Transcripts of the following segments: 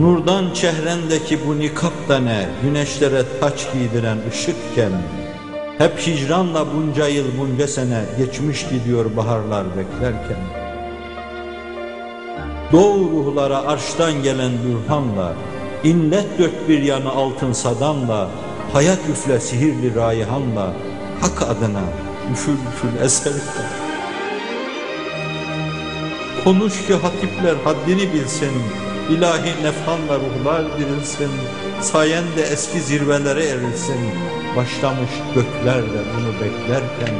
Nurdan çehrendeki bu nikap da ne, güneşlere taç giydiren ışıkken, hep hicranla bunca yıl bunca sene geçmiş gidiyor baharlar beklerken. Doğu ruhlara arştan gelen bürhanla, inlet dört bir yanı altın sadanla, hayat üfle sihirli rayhanla, hak adına üfül üfül eserken. Konuş ki hatipler haddini bilsin, ilahi nefhanla ruhlar dirilsin, sayende eski zirvelere erilsin, başlamış gökler de bunu beklerken.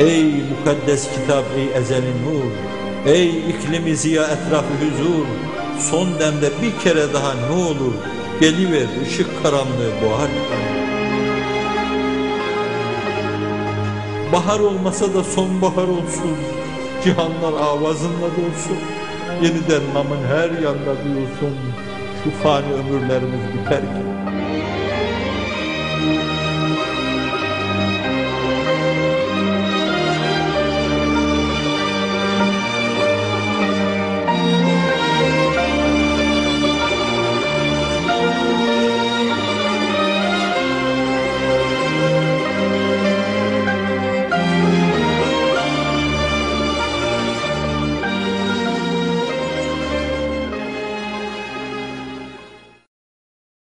Ey mukaddes kitap, ey ezeli nur, ey iklimi ziya etrafı huzur, son demde bir kere daha ne olur, geliver ışık karanlığı boğarken. Bahar olmasa da sonbahar olsun, cihanlar avazınla dolsun, yeniden namın her yanda duyulsun, şu fani ömürlerimiz biterken.